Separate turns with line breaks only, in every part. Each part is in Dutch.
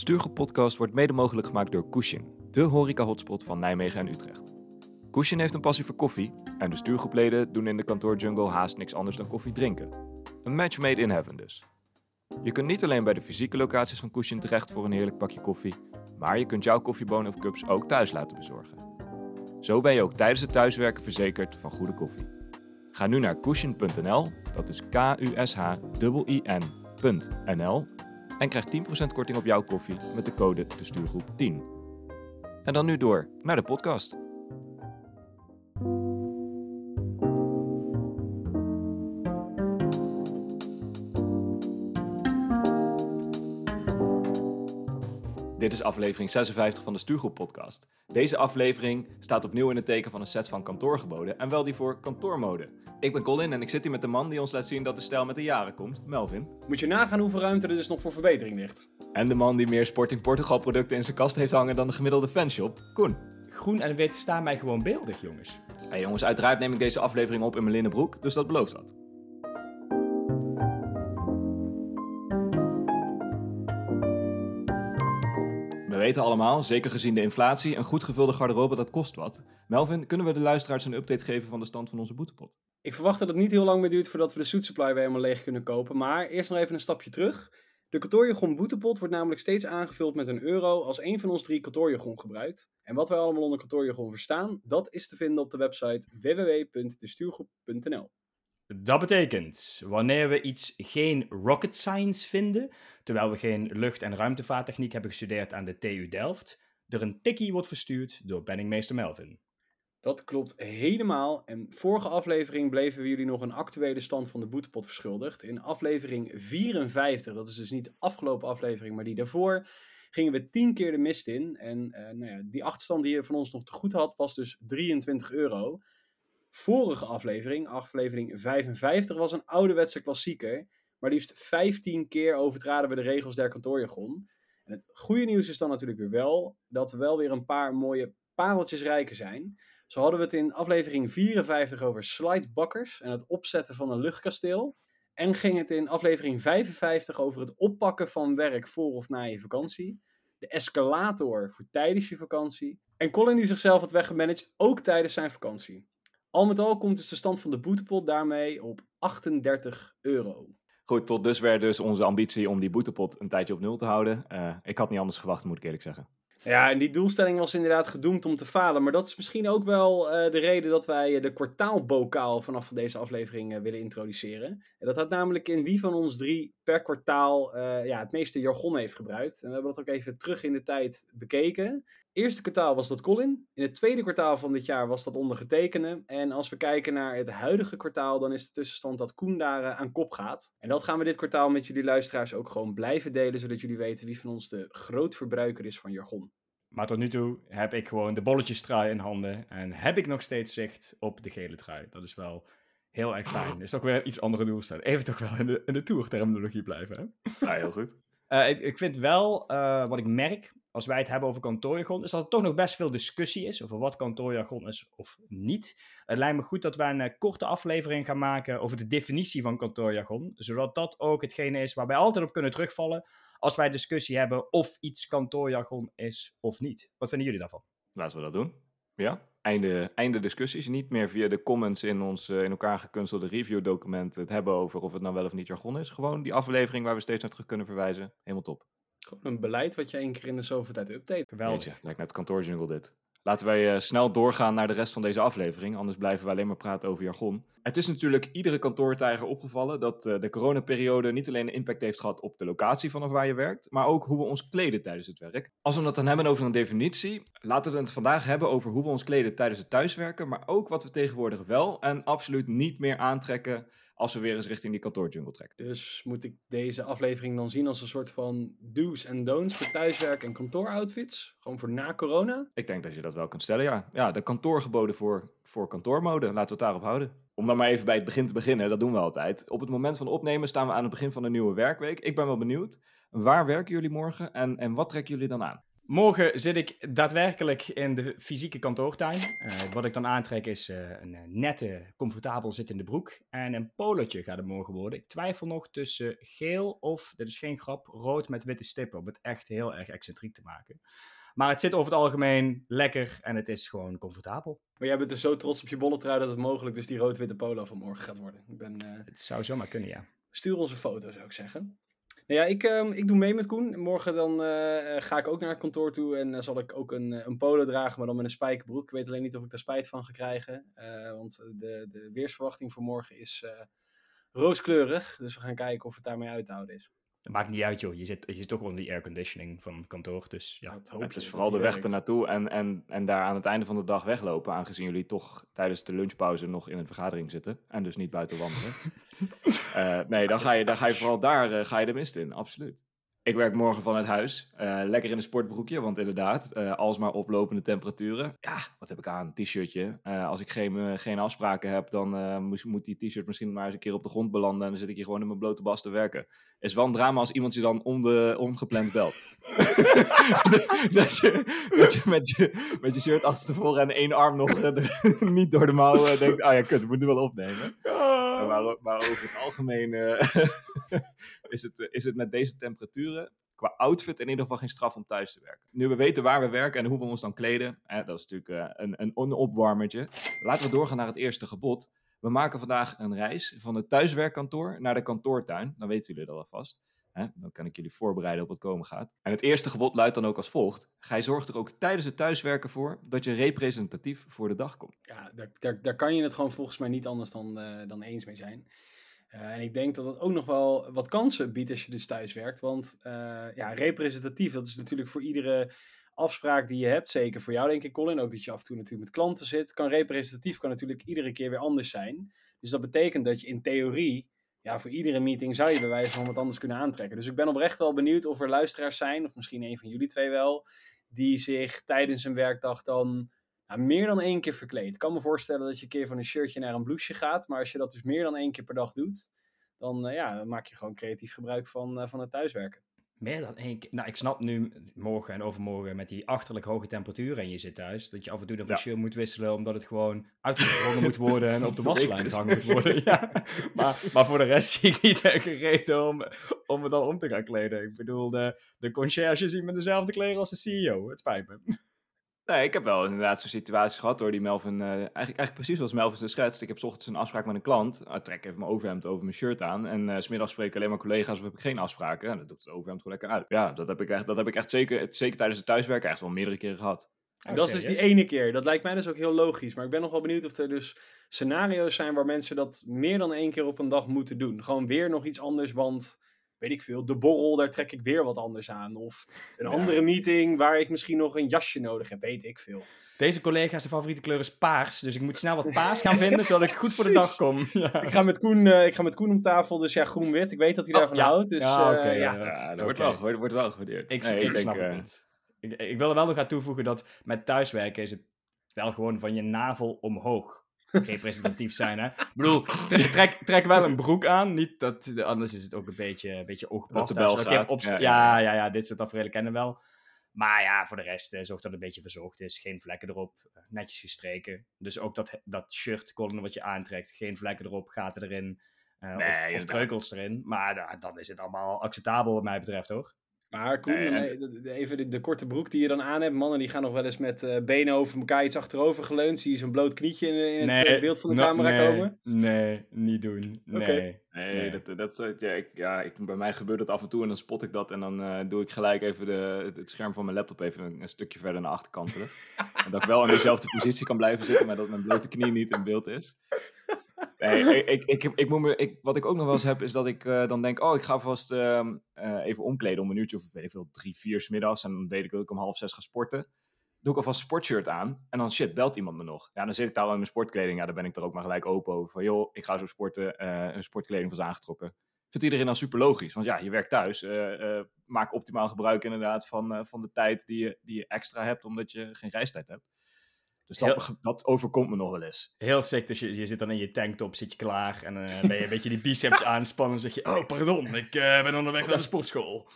Stuurgroep Podcast wordt mede mogelijk gemaakt door Kushin, de horeca-hotspot van Nijmegen en Utrecht. Kushin heeft een passie voor koffie en de stuurgroepleden doen in de kantoorjungle haast niks anders dan koffie drinken. Een match made in heaven dus. Je kunt niet alleen bij de fysieke locaties van Kushin terecht voor een heerlijk pakje koffie, maar je kunt jouw koffiebonen of cups ook thuis laten bezorgen. Zo ben je ook tijdens het thuiswerken verzekerd van goede koffie. Ga nu naar kushin.nl, dat is K-U-S-H-I-N.nl en krijg 10% korting op jouw koffie met de code de stuurgroep 10. En dan nu door naar de podcast. Dit is aflevering 56 van de Stuurgroep podcast. Deze aflevering staat opnieuw in het teken van een set van kantoorgeboden en wel die voor kantoormode. Ik ben Colin en ik zit hier met de man die ons laat zien dat de stijl met de jaren komt, Melvin.
Moet je nagaan hoeveel ruimte er dus nog voor verbetering ligt.
En de man die meer Sporting Portugal producten in zijn kast heeft hangen dan de gemiddelde fanshop, Koen.
Groen en wit staan mij gewoon beeldig, jongens.
Hey jongens, uiteraard neem ik deze aflevering op in mijn linnen broek, dus dat belooft wat. Weten allemaal, zeker gezien de inflatie, een goed gevulde garderobe dat kost wat. Melvin, kunnen we de luisteraars een update geven van de stand van onze boetepot?
Ik verwacht dat het niet heel lang meer duurt voordat we de suit supply weer helemaal leeg kunnen kopen. Maar eerst nog even een stapje terug. De kantoorjargon boetepot wordt namelijk steeds aangevuld met een euro als een van ons drie kantoorjargon gebruikt. En wat wij allemaal onder kantoorjargon verstaan, dat is te vinden op de website www.destuurgroep.nl.
Dat betekent, wanneer we iets geen rocket science vinden, terwijl we geen lucht- en ruimtevaarttechniek hebben gestudeerd aan de TU Delft, er een tikkie wordt verstuurd door penningmeester Melvin.
Dat klopt helemaal. En vorige aflevering bleven we jullie nog een actuele stand van de boetepot verschuldigd. In aflevering 54, dat is dus niet de afgelopen aflevering, maar die daarvoor, gingen we 10 keer de mist in. En eh, nou ja, die achterstand die je van ons nog te goed had, was dus 23 euro. Vorige aflevering, aflevering 55, was een ouderwetse klassieker. Maar liefst 15 keer overtraden we de regels der kantoorjargon. En het goede nieuws is dan natuurlijk weer wel dat we wel weer een paar mooie pareltjes rijker zijn. Zo hadden we het in aflevering 54 over slidebakkers en het opzetten van een luchtkasteel. En ging het in aflevering 55 over het oppakken van werk voor of na je vakantie. De escalator voor tijdens je vakantie. En Colin die zichzelf had weggemanaged ook tijdens zijn vakantie. Al met al komt dus de stand van de boetepot daarmee op 38 euro.
Goed, tot dusver dus onze ambitie om die boetepot een tijdje op nul te houden. Uh, ik had niet anders verwacht, moet ik eerlijk zeggen.
Ja, en die doelstelling was inderdaad gedoemd om te falen. Maar dat is misschien ook wel uh, de reden dat wij de kwartaalbokaal vanaf deze aflevering uh, willen introduceren. En dat houdt namelijk in wie van ons drie per kwartaal ja, het meeste jargon heeft gebruikt. En we hebben dat ook even terug in de tijd bekeken. Eerste kwartaal was dat Colin. In het tweede kwartaal van dit jaar was dat ondergetekende. En als we kijken naar het huidige kwartaal, dan is de tussenstand dat Koen daar aan kop gaat. En dat gaan we dit kwartaal met jullie luisteraars ook gewoon blijven delen, zodat jullie weten wie van ons de grootverbruiker is van jargon.
Maar tot nu toe heb ik gewoon de bolletjestrui in handen en heb ik nog steeds zicht op de gele trui. Dat is wel heel erg fijn. Is ook weer iets andere doelstelling. Even toch wel in de, in de tour-terminologie blijven. Hè?
Ja, heel goed.
Uh, ik, ik, vind wel, uh, wat ik merk, als wij het hebben over kantoorjargon, is dat er toch nog best veel discussie is over wat kantoorjargon is of niet. Het lijkt me goed dat wij een uh, korte aflevering gaan maken over de definitie van kantoorjargon, zodat dat ook hetgene is waar wij altijd op kunnen terugvallen als wij discussie hebben of iets kantoorjargon is of niet. Wat vinden jullie daarvan?
Laten we dat doen. Ja, einde, einde discussies. Niet meer via de comments in ons uh, in elkaar gekunstelde review-document het hebben over of het nou wel of niet jargon is. Gewoon die aflevering waar we steeds naar terug kunnen verwijzen. Helemaal top.
Gewoon een beleid wat je één keer in de zoveel tijd update.
Geweldig.
Lijkt net kantoorjungle dit. Laten wij uh, snel doorgaan naar de rest van deze aflevering, anders blijven we alleen maar praten over jargon. Het is natuurlijk iedere kantoortijger opgevallen dat uh, de coronaperiode niet alleen een impact heeft gehad op de locatie vanaf waar je werkt, maar ook hoe we ons kleden tijdens het werk. Als we het dan hebben over een definitie, laten we het vandaag hebben over hoe we ons kleden tijdens het thuiswerken, maar ook wat we tegenwoordig wel en absoluut niet meer aantrekken als we weer eens richting die kantoorjungle trekken.
Dus moet ik deze aflevering dan zien als een soort van do's en don'ts voor thuiswerk en kantooroutfits? Gewoon voor na corona?
Ik denk dat je dat wel kunt stellen, ja. Ja, de kantoorgeboden voor, voor kantoormode, laten we het daarop houden. Om dan maar even bij het begin te beginnen, dat doen we altijd. Op het moment van opnemen staan we aan het begin van een nieuwe werkweek. Ik ben wel benieuwd, waar werken jullie morgen en, en wat trekken jullie dan aan?
Morgen zit ik daadwerkelijk in de fysieke kantoortuin. Uh, wat ik dan aantrek is uh, een nette, comfortabel zittende broek. En een polootje gaat het morgen worden. Ik twijfel nog tussen geel of, dit is geen grap, rood met witte stippen. Om het echt heel erg excentriek te maken. Maar het zit over het algemeen lekker en het is gewoon comfortabel.
Maar jij bent dus zo trots op je bolletrui dat het mogelijk dus die rood-witte polo van morgen gaat worden. Ik ben, uh...
Het zou zomaar kunnen, ja.
Stuur ons een foto, zou ik zeggen. Nou ja, ik, uh, ik doe mee met Koen. Morgen dan uh, ga ik ook naar het kantoor toe en uh, zal ik ook een, een polo dragen, maar dan met een spijkerbroek. Ik weet alleen niet of ik daar spijt van ga krijgen, want de, de weersverwachting voor morgen is rooskleurig. Dus we gaan kijken of het daarmee uit te houden is.
Dat maakt niet uit, joh. Je zit, je zit toch onder die airconditioning van kantoor. Dus ja,
dat hoop het is vooral de weg ernaartoe en, en, en daar aan het einde van de dag weglopen. Aangezien jullie toch tijdens de lunchpauze nog in een vergadering zitten. En dus niet buiten wandelen. uh, nee, dan ga, je, dan ga je vooral daar uh, ga je de mist in, absoluut. Ik werk morgen vanuit huis. Uh, lekker in een sportbroekje, want inderdaad, uh, alsmaar oplopende temperaturen. Ja, wat heb ik aan? T-shirtje. Uh, als ik geen, geen afspraken heb, dan moet, moet die t-shirt misschien maar eens een keer op de grond belanden. En dan zit ik hier gewoon in mijn blote bas te werken. Is wel een drama als iemand je dan onbe, ongepland belt. dat, je, dat je, met je met je shirt achterstevoren en één arm nog niet door de mouwen denkt: ah oh ja, kut, ik moet nu wel opnemen. Maar, over het algemeen is, het, is het met deze temperaturen qua outfit in ieder geval geen straf om thuis te werken. Nu we weten waar we werken en hoe we ons dan kleden, hè, dat is natuurlijk uh, een, een opwarmertje. Laten we doorgaan naar het eerste gebod. We maken vandaag een reis van het thuiswerkkantoor naar de kantoortuin. Dan weten jullie dat alvast. Hè? Dan kan ik jullie voorbereiden op wat komen gaat. En het eerste gebod luidt dan ook als volgt. Gij zorgt er ook tijdens het thuiswerken voor dat je representatief voor de dag komt.
Ja, daar, daar, daar kan je het gewoon volgens mij niet anders dan, uh, dan eens mee zijn. Uh, en ik denk dat het ook nog wel wat kansen biedt als je dus thuis werkt. Want uh, ja, representatief, dat is natuurlijk voor iedere afspraak die je hebt, zeker voor jou denk ik Colin, ook dat je af en toe natuurlijk met klanten zit, kan representatief kan natuurlijk iedere keer weer anders zijn. Dus dat betekent dat je in theorie, ja, voor iedere meeting zou je bij wijze van wat anders kunnen aantrekken. Dus ik ben oprecht wel benieuwd of er luisteraars zijn, of misschien een van jullie twee wel, die zich tijdens een werkdag dan meer dan één keer verkleed. Ik kan me voorstellen dat je een keer van een shirtje naar een blouseje gaat, maar als je dat dus meer dan één keer per dag doet, dan, uh, ja, dan maak je gewoon creatief gebruik van, uh, van het thuiswerken.
Meer dan één keer. Nou, ik snap nu morgen en overmorgen met die achterlijk hoge temperaturen en je zit thuis, dat je af en toe dan van ja. shirt moet wisselen omdat het gewoon uitgevroren moet worden en op de waslijn gehangen moet worden. Ja. Maar, maar voor de rest zie ik niet reden om, om me dan om te gaan kleden. Ik bedoel, de, de conciërge ziet met dezelfde kleren als de CEO. Het spijt me.
Nee, ik heb wel inderdaad zo'n situatie gehad door die Melvin, uh, eigenlijk, eigenlijk precies zoals Melvin ze schetst. Ik heb ochtends een afspraak met een klant, uh, trek even mijn overhemd over mijn shirt aan en uh, smiddags spreek ik alleen maar collega's of heb ik geen afspraken. En dan doe ik het overhemd gewoon lekker uit. Ja, dat heb ik echt, dat heb ik echt zeker, zeker tijdens het thuiswerken echt wel meerdere keren gehad.
Oh, dat is dus die ene keer. Dat lijkt mij dus ook heel logisch. Maar ik ben nog wel benieuwd of er dus scenario's zijn waar mensen dat meer dan één keer op een dag moeten doen. Gewoon weer nog iets anders, want weet ik veel, de borrel, daar trek ik weer wat anders aan. Of een andere meeting waar ik misschien nog een jasje nodig heb, weet ik veel.
Deze collega's, de favoriete kleur is paars. Dus ik moet snel wat paars gaan vinden, zodat ik goed voor de dag kom.
Ja. Ik, ga met Koen, uh, ik ga met Koen om tafel, dus ja, groen-wit. Ik weet dat hij oh, daarvan
ja.
houdt. Dus,
ja,
okay,
uh,
ja. ja, dat wordt, wel, wordt wel gewaardeerd.
Ik, nee, ik, ik snap denk, het niet. Ik, ik wil er wel nog aan toevoegen dat met thuiswerken is het wel gewoon van je navel omhoog representatief zijn. Hè? Ik bedoel, trek, trek wel een broek aan. Niet dat, anders is het ook een beetje, een beetje ja, ja, ja, ja, dit soort tafereelen kennen wel. Maar ja, voor de rest, eh, zorg dat het een beetje verzorgd is. Geen vlekken erop. Eh, netjes gestreken. Dus ook dat, dat shirt, column wat je aantrekt. Geen vlekken erop, gaten erin. Uh, nee, of, of kreukels erin. Maar uh, dan is het allemaal acceptabel wat mij betreft, hoor.
Maar Koen, nee, even de, de, korte broek die je dan aan hebt. Mannen die gaan nog wel eens met uh, benen over elkaar iets achterover geleund. Zie je zo'n bloot knietje in, in het beeld van de no, camera
nee,
komen?
Nee, niet doen. Nee. Okay.
Nee, nee, dat, dat, ja, ik, ja ik, bij mij gebeurt dat af en toe en dan spot ik dat. En dan uh, doe ik gelijk even de, het scherm van mijn laptop even een, een stukje verder naar achterkantelen. en dat ik wel in dezelfde positie kan blijven zitten, maar dat mijn blote knie niet in beeld is. Nee, ik, ik, ik, ik, moet me, ik, wat ik ook nog wel eens heb, is dat ik uh, dan denk, oh, ik ga vast uh, uh, even omkleden om een uurtje of weet veel, drie, vier smiddags. En dan weet ik dat ik om half zes ga sporten. Doe ik alvast een sportshirt aan. En dan, shit, belt iemand me nog. Ja, dan zit ik daar al in mijn sportkleding. Ja, dan ben ik er ook maar gelijk open over. Van, joh, ik ga zo sporten. een sportkleding was aangetrokken. Vindt iedereen dan super logisch. Want ja, je werkt thuis. maak optimaal gebruik inderdaad van, van de tijd die je, die je extra hebt, omdat je geen reistijd hebt. Dus dat, dat, overkomt me nog wel eens.
Heel sick, dus je, je zit dan in je tanktop, zit je klaar en dan uh, ben je een beetje die biceps aanspannen en zeg je, oh pardon, ik uh, ben onderweg naar de sportschool.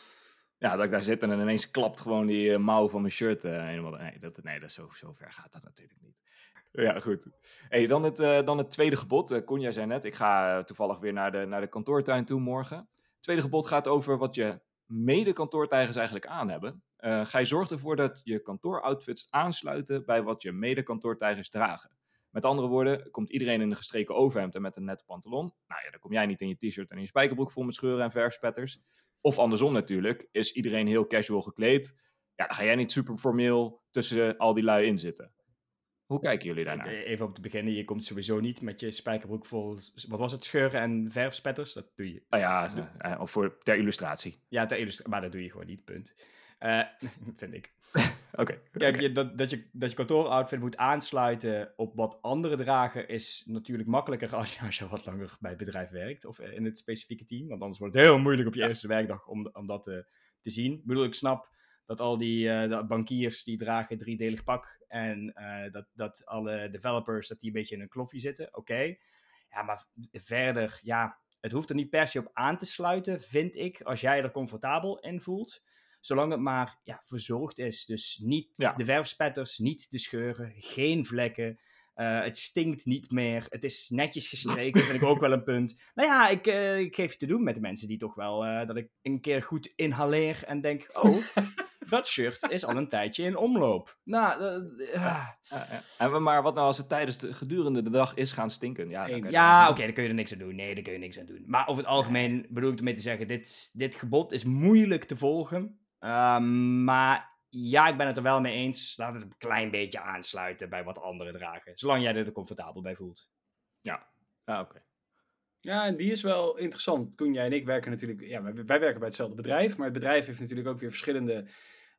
Ja, dat ik daar zit en dan ineens klapt gewoon die eh, mouw van mijn shirt eh, helemaal. Nee, dat, nee dat zo, zo ver gaat dat natuurlijk niet. Ja, goed. Hey, dan, het, eh, dan het tweede gebod. Jij zei net, ik ga toevallig weer naar de, naar de kantoortuin toe morgen. Het tweede gebod gaat over wat je mede-kantoortijgers eigenlijk aan hebben. Uh, ga je zorgt ervoor dat je kantooroutfits aansluiten bij wat je mede-kantoortijgers dragen. Met andere woorden, komt iedereen in een gestreken overhemd en met een nette pantalon. Nou ja, dan kom jij niet in je t-shirt en in je spijkerbroek vol met scheuren en verfspetters. Of andersom natuurlijk, is iedereen heel casual gekleed. Ja, dan ga jij niet super formeel tussen al die lui in zitten. Hoe kijken jullie daarnaar?
Even op te beginnen, je komt sowieso niet met je spijkerbroek vol, wat was het, scheuren en verfspetters? Dat doe je.
Ah ja, uh, of voor, ter illustratie.
Ja, ter illustratie, maar dat doe je gewoon niet, punt. Uh, vind ik.
Oké. Okay.
Kijk, je, dat, dat, je, dat je kantooroutfit moet aansluiten op wat anderen dragen, is natuurlijk makkelijker als je, als je wat langer bij het bedrijf werkt of in het specifieke team. Want anders wordt het heel moeilijk op je eerste werkdag om, om dat te, te zien. Ik bedoel, ik snap dat al die uh, bankiers die dragen driedelig pak en uh, dat, dat alle developers dat die een beetje in een kloffie zitten. Oké. Okay. Ja, maar verder, ja, het hoeft er niet per se op aan te sluiten, vind ik, als jij er comfortabel in voelt. Zolang het maar ja, verzorgd is. Dus niet ja. de verfspetters, niet de scheuren, geen vlekken. Uh, het stinkt niet meer. Het is netjes gestreken, vind ik ook wel een punt. Nou ja, ik, uh, ik geef te doen met de mensen die toch wel... Uh, dat ik een keer goed inhaleer en denk... Oh, dat shirt is al een tijdje in omloop. Nou,
ja, En maar wat nou als het tijdens de gedurende de dag is gaan stinken? Ja,
ja oké, okay, dan kun je er niks aan doen. Nee, daar kun je niks aan doen. Maar over het algemeen bedoel ik ermee te zeggen... Dit, dit gebod is moeilijk te volgen. Uh, maar ja, ik ben het er wel mee eens. Laat het een klein beetje aansluiten bij wat anderen dragen. Zolang jij er comfortabel bij voelt.
Ja, ja oké. Okay.
Ja, en die is wel interessant. Koen, jij en ik werken natuurlijk... Ja, wij, wij, werken bij hetzelfde bedrijf. Maar het bedrijf heeft natuurlijk ook weer verschillende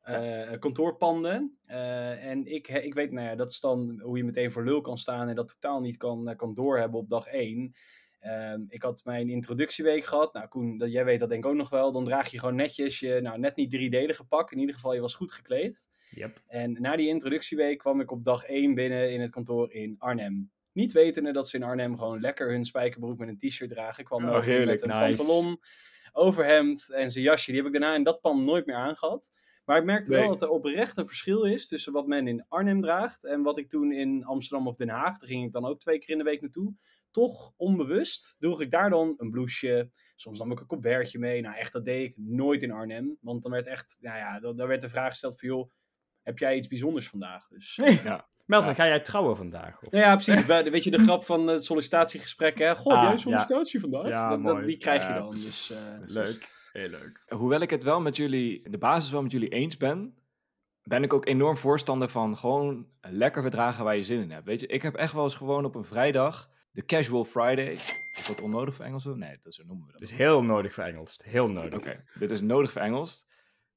uh, kantoorpanden. Uh, en ik, ik weet, nou ja, dat is dan hoe je meteen voor lul kan staan... en dat totaal niet kan, kan doorhebben op dag één... Um, ik had mijn introductieweek gehad. Nou, Koen, dat, jij weet dat denk ik ook nog wel. Dan draag je gewoon netjes je, nou, net niet driedelige pak. In ieder geval, je was goed gekleed.
Yep.
En na die introductieweek kwam ik op dag 1 binnen in het kantoor in Arnhem. Niet wetende dat ze in Arnhem gewoon lekker hun spijkerbroek met een t-shirt dragen. Ik kwam
oh,
met een
nice.
pantalon, overhemd en zijn jasje. Die heb ik daarna in dat pand nooit meer aangehad. Maar ik merkte nee. wel dat er oprecht een verschil is tussen wat men in Arnhem draagt en wat ik toen in Amsterdam of Den Haag, daar ging ik dan ook twee keer in de week naartoe, toch onbewust droeg ik daar dan een blouseje. Soms nam ik een colbertje mee. Nou, echt, dat deed ik nooit in Arnhem. Want dan werd echt, nou ja, dan werd de vraag gesteld van, joh, heb jij iets bijzonders vandaag? Dus,
ja. Melvin, ja. ga jij trouwen vandaag? Of?
Nou ja, precies. Weet je de grap van het sollicitatiegesprek, hè? Goh, ah, jij sollicitatie ja. vandaag?
Ja,
dat, die krijg je dan. Dus, uh,
leuk. Heel leuk.
Hoewel ik het wel met jullie, de basis wel met jullie eens ben, ben ik ook enorm voorstander van gewoon lekker verdragen waar je zin in hebt. Weet je, ik heb echt wel eens gewoon op een vrijdag de Casual Friday. Is dat onnodig voor Engels? Nee, dat zo noemen we dat.
Het is heel nodig voor Engels. Heel nodig.
Oké, okay. dit is nodig voor Engels.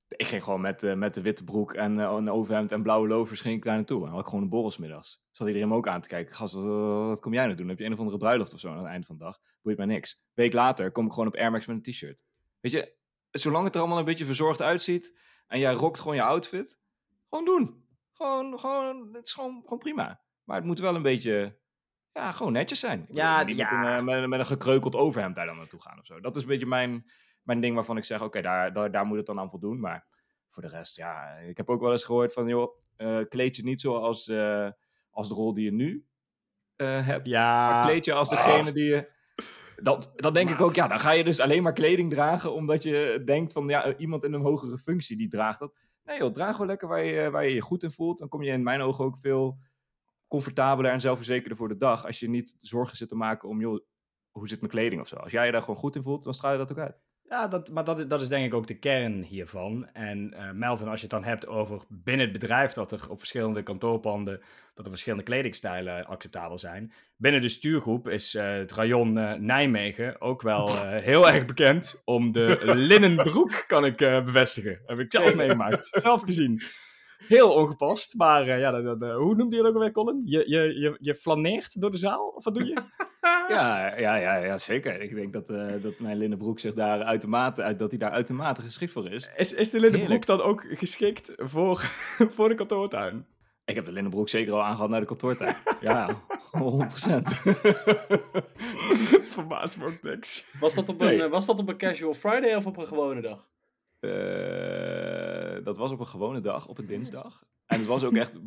Ik ging gewoon met, uh, met de witte broek en uh, een overhemd en blauwe lovers ging ik daar naartoe. En had ik gewoon een borrelsmiddags. Zat iedereen me ook aan te kijken. Gast, wat, wat kom jij nou doen? Heb je een of andere bruiloft of zo aan het einde van de dag? Boeit mij niks. Week later kom ik gewoon op Air Max met een t-shirt. Weet je, zolang het er allemaal een beetje verzorgd uitziet en jij rokt gewoon je outfit, gewoon doen. Gewoon, gewoon, het is gewoon, gewoon prima. Maar het moet wel een beetje ja, gewoon netjes zijn. Ik
ja,
niet
ja.
Met, een, met, met, een gekreukeld overhemd daar dan naartoe gaan of zo. Dat is een beetje mijn, mijn ding waarvan ik zeg, oké, okay, daar, daar, daar moet het dan aan voldoen. Maar voor de rest, ja, ik heb ook wel eens gehoord van, joh, uh, kleed je niet zoals uh, als de rol die je nu uh, hebt.
Ja.
Maar kleed je als degene oh. die je... Dat, dat denk Maat. ik ook, ja, dan ga je dus alleen maar kleding dragen omdat je denkt van, ja, iemand in een hogere functie die draagt dat. Nee joh, draag gewoon lekker waar je, waar je je goed in voelt. Dan kom je in mijn ogen ook veel comfortabeler en zelfverzekerder voor de dag. Als je niet zorgen zit te maken om, joh, hoe zit mijn kleding of zo. Als jij je daar gewoon goed in voelt, dan straal je dat ook uit.
Ja, dat, maar dat, dat is denk ik ook de kern hiervan. En uh, Melvin, als je het dan hebt over binnen het bedrijf dat er op verschillende kantoorpanden, dat er verschillende kledingstijlen acceptabel zijn. Binnen de stuurgroep is uh, het rayon uh, Nijmegen ook wel heel erg bekend om de linnenbroek, kan ik bevestigen. Heb ik zelf meegemaakt, zelf gezien. Heel ongepast, maar uh, ja, dat, dat, hoe noemde je dat ook alweer, Colin? Je, je, je, je flaneert door de zaal? Of wat doe je?
ja, ja, ja, ja, zeker. Ik denk dat, uh, dat mijn linnenbroek zich daar uitermate, dat hij daar uitermate geschikt voor is.
Is, is de linnenbroek dan ook geschikt voor, voor de kantoortuin?
Ik heb de linnenbroek zeker al aangehad naar de kantoortuin. ja, 100
Verbaast me ook niks.
Was dat, op een, nee. was dat op een casual Friday of op een gewone dag?
Eh, dat was op een gewone dag, op een dinsdag. En het was ook echt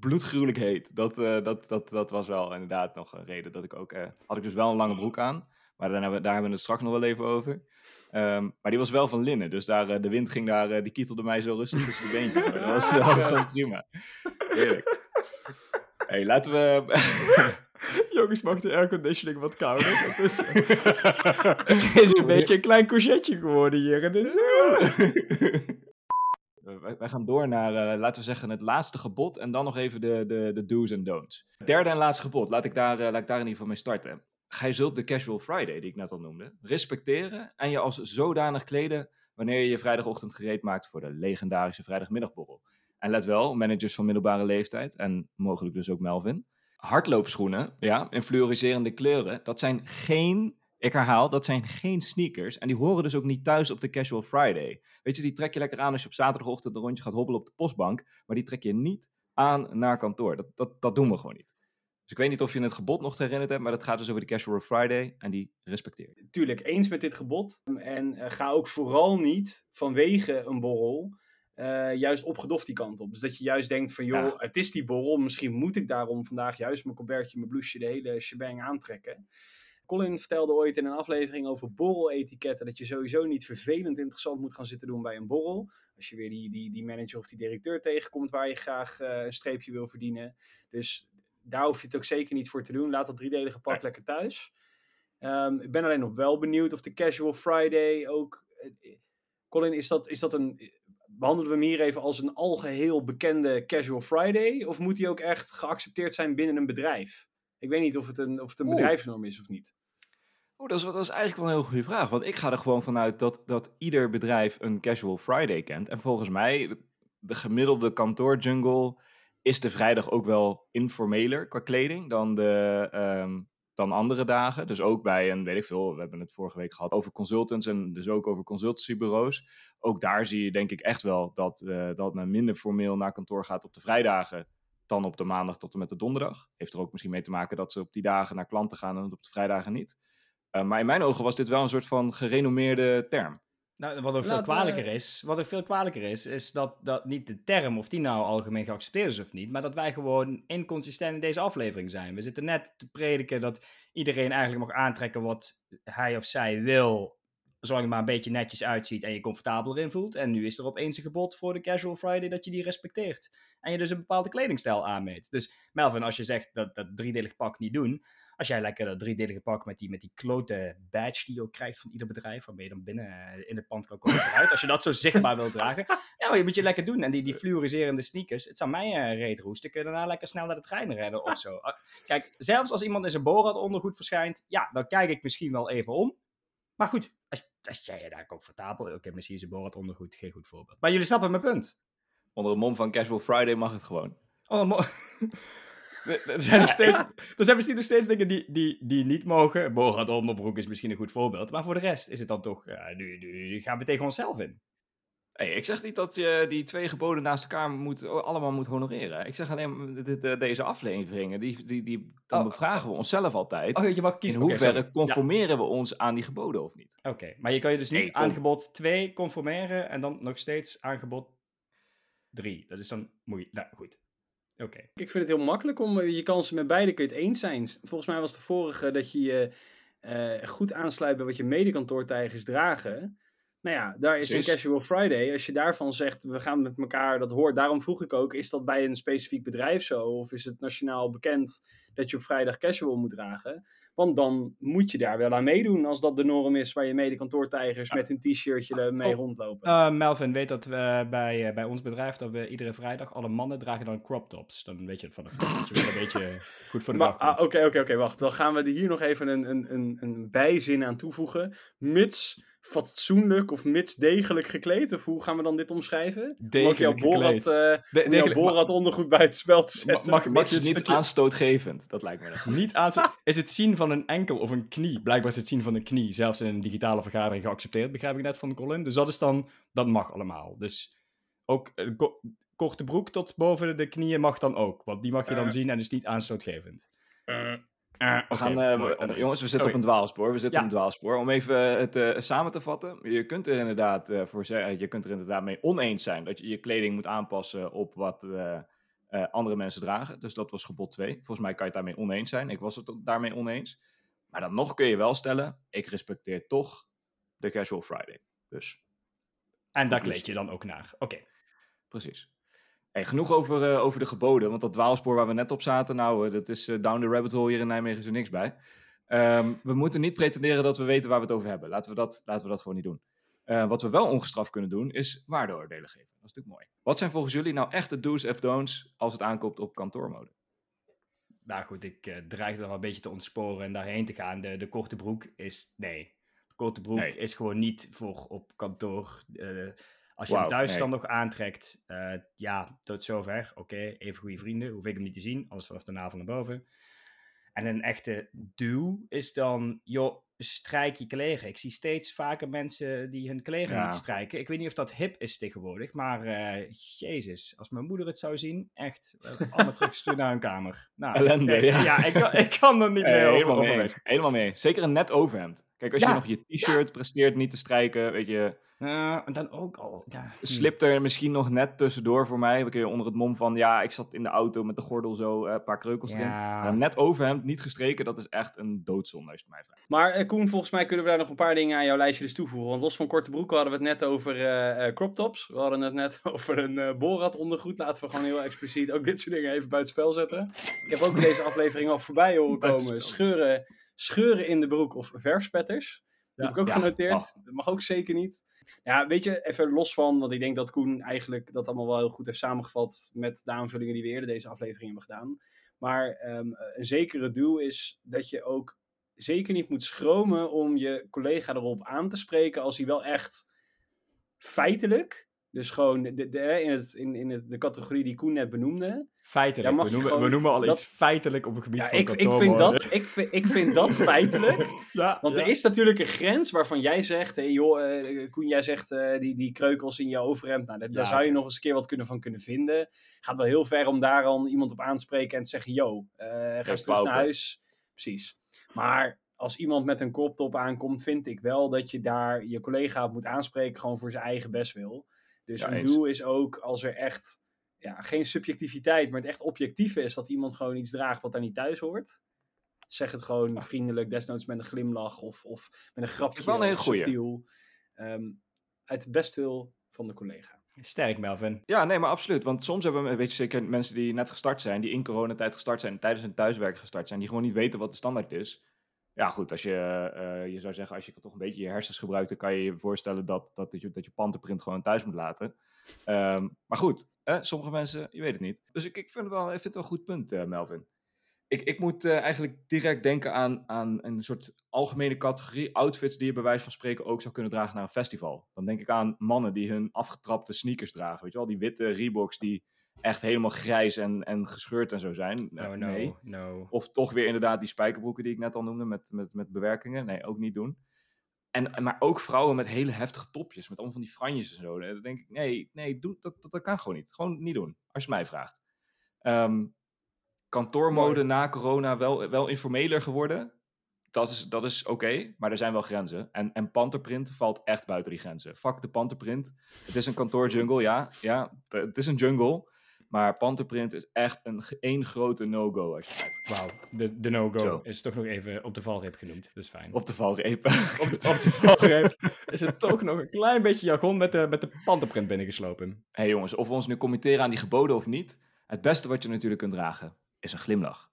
bloedgruwelijk heet. Dat, eh, dat, dat, dat was wel inderdaad nog een reden dat ik ook... eh, had ik dus wel een lange broek aan. Maar daar hebben, we, daar hebben we het straks nog wel even over. Ehm, maar die was wel van linnen. Dus daar, eh, de wind ging daar... eh, die kietelde mij zo rustig tussen de beentjes. Maar dat was, dat was gewoon prima. Heerlijk. hey, laten we...
Jongens, mag de airconditioning wat kouder? Het is, het is een beetje een klein courgette geworden hier. Het is,
Wij, wij gaan door naar, eh, laten we zeggen, het laatste gebod en dan nog even de, de, de do's en don'ts. Derde en laatste gebod, laat ik, daar, eh, laat ik daar in ieder geval mee starten. Gij zult de casual Friday, die ik net al noemde, respecteren en je als zodanig kleden wanneer je je vrijdagochtend gereed maakt voor de legendarische vrijdagmiddagborrel. En let wel, managers van middelbare leeftijd en mogelijk dus ook Melvin. Hardloopschoenen, ja, in fluoriserende kleuren, dat zijn geen, ik herhaal, dat zijn geen sneakers. En die horen dus ook niet thuis op de Casual Friday. Weet je, die trek je lekker aan als je op zaterdagochtend een rondje gaat hobbelen op de postbank. Maar die trek je niet aan naar kantoor. Dat, dat, dat doen we gewoon niet. Dus ik weet niet of je het gebod nog herinnerd hebt, maar dat gaat dus over de Casual Friday en die respecteer je.
Tuurlijk, eens met dit gebod. En eh, ga ook vooral niet vanwege een borrel eh, juist opgedoft die kant op. Dus dat je juist denkt van, joh,
Ja.
het is die borrel. Misschien moet ik daarom vandaag juist mijn colbertje, mijn blouseje, de hele shebang aantrekken. Colin vertelde ooit in een aflevering over borreletiketten dat je sowieso niet vervelend interessant moet gaan zitten doen bij een borrel. Als je weer die, die, die manager of die directeur tegenkomt waar je graag eh, een streepje wil verdienen. Dus daar hoef je het ook zeker niet voor te doen. Laat dat driedelige pak lekker thuis. Ehm, ik ben alleen nog wel benieuwd of de Casual Friday ook. eh, Colin, is dat, is dat een. Behandelen we hem hier even als een algeheel bekende Casual Friday? Of moet die ook echt geaccepteerd zijn binnen een bedrijf? Ik weet niet of het een, of het een
Oeh.
bedrijfsnorm is of niet.
Oh, dat is, dat is eigenlijk wel een heel goede vraag. Want ik ga er gewoon vanuit dat, dat ieder bedrijf een Casual Friday kent. En volgens mij, de, de gemiddelde kantoorjungle is de vrijdag ook wel informeler qua kleding dan, de, ehm, dan andere dagen. Dus ook bij een, weet ik veel, we hebben het vorige week gehad over consultants en dus ook over consultancybureaus. Ook daar zie je denk ik echt wel dat, eh, dat men minder formeel naar kantoor gaat op de vrijdagen dan op de maandag tot en met de donderdag. Heeft er ook misschien mee te maken dat ze op die dagen naar klanten gaan en op de vrijdagen niet. Uh, maar in mijn ogen was dit wel een soort van gerenommeerde term.
Nou, wat ook veel kwalijker is, wat ook veel kwalijker is, is dat, dat niet de term, of die nou algemeen geaccepteerd is of niet, maar dat wij gewoon inconsistent in deze aflevering zijn. We zitten net te prediken dat iedereen eigenlijk mag aantrekken wat hij of zij wil, zolang het maar een beetje netjes uitziet en je comfortabel erin voelt. En nu is er opeens een gebod voor de Casual Friday dat je die respecteert. En je dus een bepaalde kledingstijl aanmeet. Dus Melvin, als je zegt dat dat driedelig pak niet doen, als jij lekker dat driedelige pak met die, met die klote badge die je ook krijgt van ieder bedrijf, waarmee je dan binnen eh, in het pand kan komen en eruit, als je dat zo zichtbaar wilt dragen, ja, maar je moet je lekker doen. En die, die fluoriserende sneakers, het zou mij uh, reet roesten, kun je daarna lekker snel naar de trein rennen of zo. Ah, Kijk, zelfs als iemand in zijn Borat ondergoed verschijnt, ja, dan kijk ik misschien wel even om. Maar goed, als, als jij je daar comfortabel... Oké, misschien is een Borat ondergoed geen goed voorbeeld. Maar jullie snappen mijn punt.
Onder een mom van Casual Friday mag het gewoon.
Oh, mo- er, zijn nog steeds, er zijn misschien nog steeds dingen die, die, die niet mogen. Borat onderbroek is misschien een goed voorbeeld. Maar voor de rest is het dan toch... ja, nu, nu gaan we tegen onszelf in.
Hey, ik zeg niet dat je die twee geboden naast elkaar moet, allemaal moet honoreren. Ik zeg alleen, de, de, deze afleveringen, die, die, die, dan
Oh.
bevragen we onszelf altijd.
Oh, je mag
in
kiezen. Oké,
hoeverre
sorry.
conformeren we ons aan die geboden of niet?
Oké, maar je kan je dus niet
Nee, kom.
aangebod 2 conformeren en dan nog steeds aangebod 3. Dat is dan moeilijk. Nou, goed. Oké.
Ik vind het heel makkelijk om eh, je kansen met beide kun je het eens zijn. Volgens mij was de vorige dat je je eh, goed aansluit bij wat je medekantoortijgers dragen. Nou ja, daar is
Precies.
een Casual Friday. Als je daarvan zegt, we gaan met elkaar, dat hoort. Daarom vroeg ik ook, is dat bij een specifiek bedrijf zo? Of is het nationaal bekend dat je op vrijdag casual moet dragen? Want dan moet je daar wel aan meedoen als dat de norm is waar je medekantoortijgers met een t-shirtje ermee
Oh.
rondlopen.
Eh, Melvin weet dat we bij, eh, bij ons bedrijf, dat we iedere vrijdag, alle mannen dragen dan crop tops. Dan weet je het vanaf dat je wel een beetje goed voor de
Maar,
dag
ah. Oké, oké, oké, wacht. Dan gaan we er hier nog even een, een, een, een bijzin aan toevoegen. Mits fatsoenlijk of mits degelijk gekleed. Of hoe gaan we dan dit omschrijven? Om ook jouw
Degelijk
Borat, eh,
De-
om jouw
degelijk-
Borat ondergoed bij het spel te zetten.
mag- mag je
het
een
niet
stukje-
aanstootgevend, dat lijkt me dan.
Niet aan Is het zien van een enkel of een knie? Blijkbaar is het zien van een knie zelfs in een digitale vergadering geaccepteerd, begrijp ik net van Colin. Dus dat is dan, dat mag allemaal. Dus ook ko- korte broek tot boven de knieën mag dan ook. Want die mag je dan
Eh.
zien en is niet aanstootgevend.
Eh,
Uh,
we gaan, jongens, we zitten op een dwaalspoor. We zitten op een dwaalspoor. Om even het samen te vatten. Je kunt er inderdaad voor je kunt er inderdaad mee oneens zijn dat je je kleding moet aanpassen op wat andere mensen dragen. Dus dat was gebod 2. Volgens mij kan je het daarmee oneens zijn. Ik was het daarmee oneens. Maar dan nog kun je wel stellen, ik respecteer toch de Casual Friday. Dus.
En daar kleed je dan ook naar. Oké.
Precies. Hey, genoeg over, uh, over de geboden, want dat dwaalspoor waar we net op zaten, nou, uh, dat is uh, down the rabbit hole hier in Nijmegen is er niks bij. Um, we moeten niet pretenderen dat we weten waar we het over hebben. Laten we dat, laten we dat gewoon niet doen. Wat we wel ongestraft kunnen doen, is waardeoordelen geven. Dat is natuurlijk mooi. Wat zijn volgens jullie nou echt de do's en don'ts als het aankomt op kantoormode?
Nou goed, ik uh, dreig er wel een beetje te ontsporen en daarheen te gaan. De, de korte broek is, nee. De korte broek nee. is gewoon niet voor op kantoor. Uh, als je wow, hem thuis nee. dan nog aantrekt, ja, tot zover. Oké, okay, even goede vrienden. Hoef ik hem niet te zien, alles vanaf de avond naar boven. En een echte duw is dan, joh, strijk je kleren. Ik zie steeds vaker mensen die hun kleren ja. niet strijken. Ik weet niet of dat hip is tegenwoordig, maar uh, jezus, als mijn moeder het zou zien, echt, allemaal teruggestuurd naar hun kamer.
Nou, Ellende,
ik, ja. ja ik, kan, ik kan er niet
hey,
meer over,
helemaal
over
mee. Helemaal mee. Zeker een net overhemd. Kijk, als ja. je nog je t-shirt presteert niet te strijken, weet je...
Uh, en dan ook al. Ja.
Slipt er misschien nog net tussendoor voor mij. We kunnen onder het mom van ja, ik zat in de auto met de gordel zo uh, een paar kreukels erin. Maar net overhemd, niet gestreken, dat is echt een doodzonde als je mij vraagt.
Maar uh, Koen, volgens mij kunnen we daar nog een paar dingen aan jouw lijstje dus toevoegen. Want los van korte broeken hadden we het net over crop tops. We hadden het net over een uh, boorrad ondergoed. Laten we gewoon heel expliciet ook dit soort dingen even buitenspel zetten. Ik heb ook deze aflevering al voorbij horen komen. Scheuren, scheuren in de broek of verfspetters. Ja, heb ik ook ja, genoteerd. Oh. Dat mag ook zeker niet. Ja, weet je, even los van, want ik denk dat Koen eigenlijk dat allemaal wel heel goed heeft samengevat met de aanvullingen die we eerder deze aflevering hebben gedaan. Maar um, een zekere doel is dat je ook zeker niet moet schromen om je collega erop aan te spreken als hij wel echt feitelijk dus gewoon de, de, in, het, in, in het, de categorie die Koen net benoemde.
Feitelijk. We noemen, gewoon, we noemen al dat, iets feitelijk op het gebied
ja,
van
ik, ik vind dat, ik, vind, ik vind dat feitelijk. ja, want ja. er is natuurlijk een grens waarvan jij zegt... Hey, joh, uh, Koen, jij zegt uh, die, die kreukels in je overhemd. Nou, daar, ja, daar zou je nog eens een keer wat kunnen van kunnen vinden. Gaat wel heel ver om daar dan iemand op aan te spreken en te zeggen... Yo, uh, ga terug naar huis. Precies. Maar als iemand met een crop top aankomt... vind ik wel dat je daar je collega op moet aanspreken... gewoon voor zijn eigen best wil. Dus ja, een doel is ook als er echt ja, geen subjectiviteit, maar het echt objectief is dat iemand gewoon iets draagt wat daar niet thuis hoort. Zeg het gewoon ja. vriendelijk, desnoods met een glimlach of, of met een grapje.
Wel een heel
subtiel. Um, uit het bestwil van de collega.
Sterk, Melvin.
Ja, nee, maar absoluut. Want soms hebben we, weet je zeker, mensen die net gestart zijn, die in coronatijd gestart zijn, tijdens hun thuiswerk gestart zijn, die gewoon niet weten wat de standaard is. Ja, goed, als je, uh, je zou zeggen, als je toch een beetje je hersens gebruikt, dan kan je je voorstellen dat, dat, dat je, dat je gewoon thuis moet laten. Um, maar goed, eh, sommige mensen, je weet het niet. Dus ik, ik, vind, het wel, ik vind het wel een goed punt, uh, Melvin. Ik, ik moet uh, eigenlijk direct denken aan, aan een soort algemene categorie outfits die je bij wijze van spreken ook zou kunnen dragen naar een festival. Dan denk ik aan mannen die hun afgetrapte sneakers dragen. Weet je wel, die witte Reeboks die echt helemaal grijs en, en gescheurd en zo zijn.
No, no, nee. no.
Of toch weer inderdaad die spijkerbroeken die ik net al noemde met, met, met bewerkingen. Nee, ook niet doen. En, maar ook vrouwen met hele heftige topjes, met allemaal van die franjes en zo. Dan denk ik, nee, nee doe, dat, dat, dat kan gewoon niet. Gewoon niet doen, als je mij vraagt. Um, kantoormode na corona wel, wel informeler geworden. Dat is, dat is oké, okay, maar er zijn wel grenzen. En, en panterprint valt echt buiten die grenzen. Fuck de panterprint. Het is een kantoorjungle, ja. Ja, het is een jungle. Maar panterprint is echt een één grote no-go. Als je
Wauw, de, de no-go is toch nog even op de valreep genoemd. Dat is fijn.
Op de valreep.
op, de, op de valreep is het toch nog een klein beetje jargon met de, met de panterprint binnengeslopen.
Hé hey jongens, of we ons nu committeren aan die geboden of niet. Het beste wat je natuurlijk kunt dragen is een glimlach.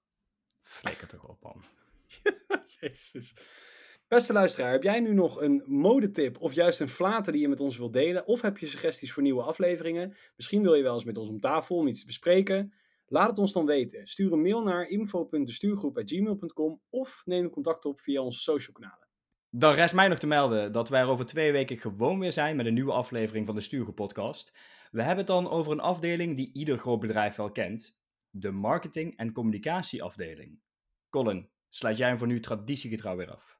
Flikker toch op, man.
Jezus. Beste luisteraar, heb jij nu nog een modetip of juist een flater die je met ons wilt delen? Of heb je suggesties voor nieuwe afleveringen? Misschien wil je wel eens met ons om tafel om iets te bespreken? Laat het ons dan weten. Stuur een mail naar info.destuurgroep.gmail.com of neem contact op via onze social kanalen.
Dan rest mij nog te melden dat wij er over twee weken gewoon weer zijn met een nieuwe aflevering van de Stuurgroep podcast. We hebben het dan over een afdeling die ieder groot bedrijf wel kent. De marketing- en communicatieafdeling. Colin, sluit jij hem voor nu traditiegetrouw weer af?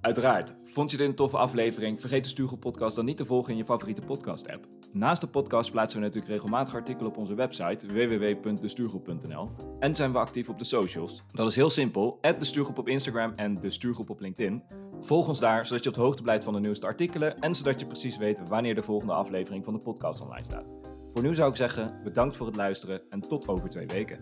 Uiteraard. Vond je dit een toffe aflevering? Vergeet de Stuurgroep podcast dan niet te volgen in je favoriete podcast app. Naast de podcast plaatsen we natuurlijk regelmatig artikelen op onze website www.destuurgroep.nl en zijn we actief op de socials. Dat is heel simpel, de Stuurgroep op Instagram en de Stuurgroep op LinkedIn. Volg ons daar, zodat je op de hoogte blijft van de nieuwste artikelen en zodat je precies weet wanneer de volgende aflevering van de podcast online staat. Voor nu zou ik zeggen, bedankt voor het luisteren en tot over twee weken.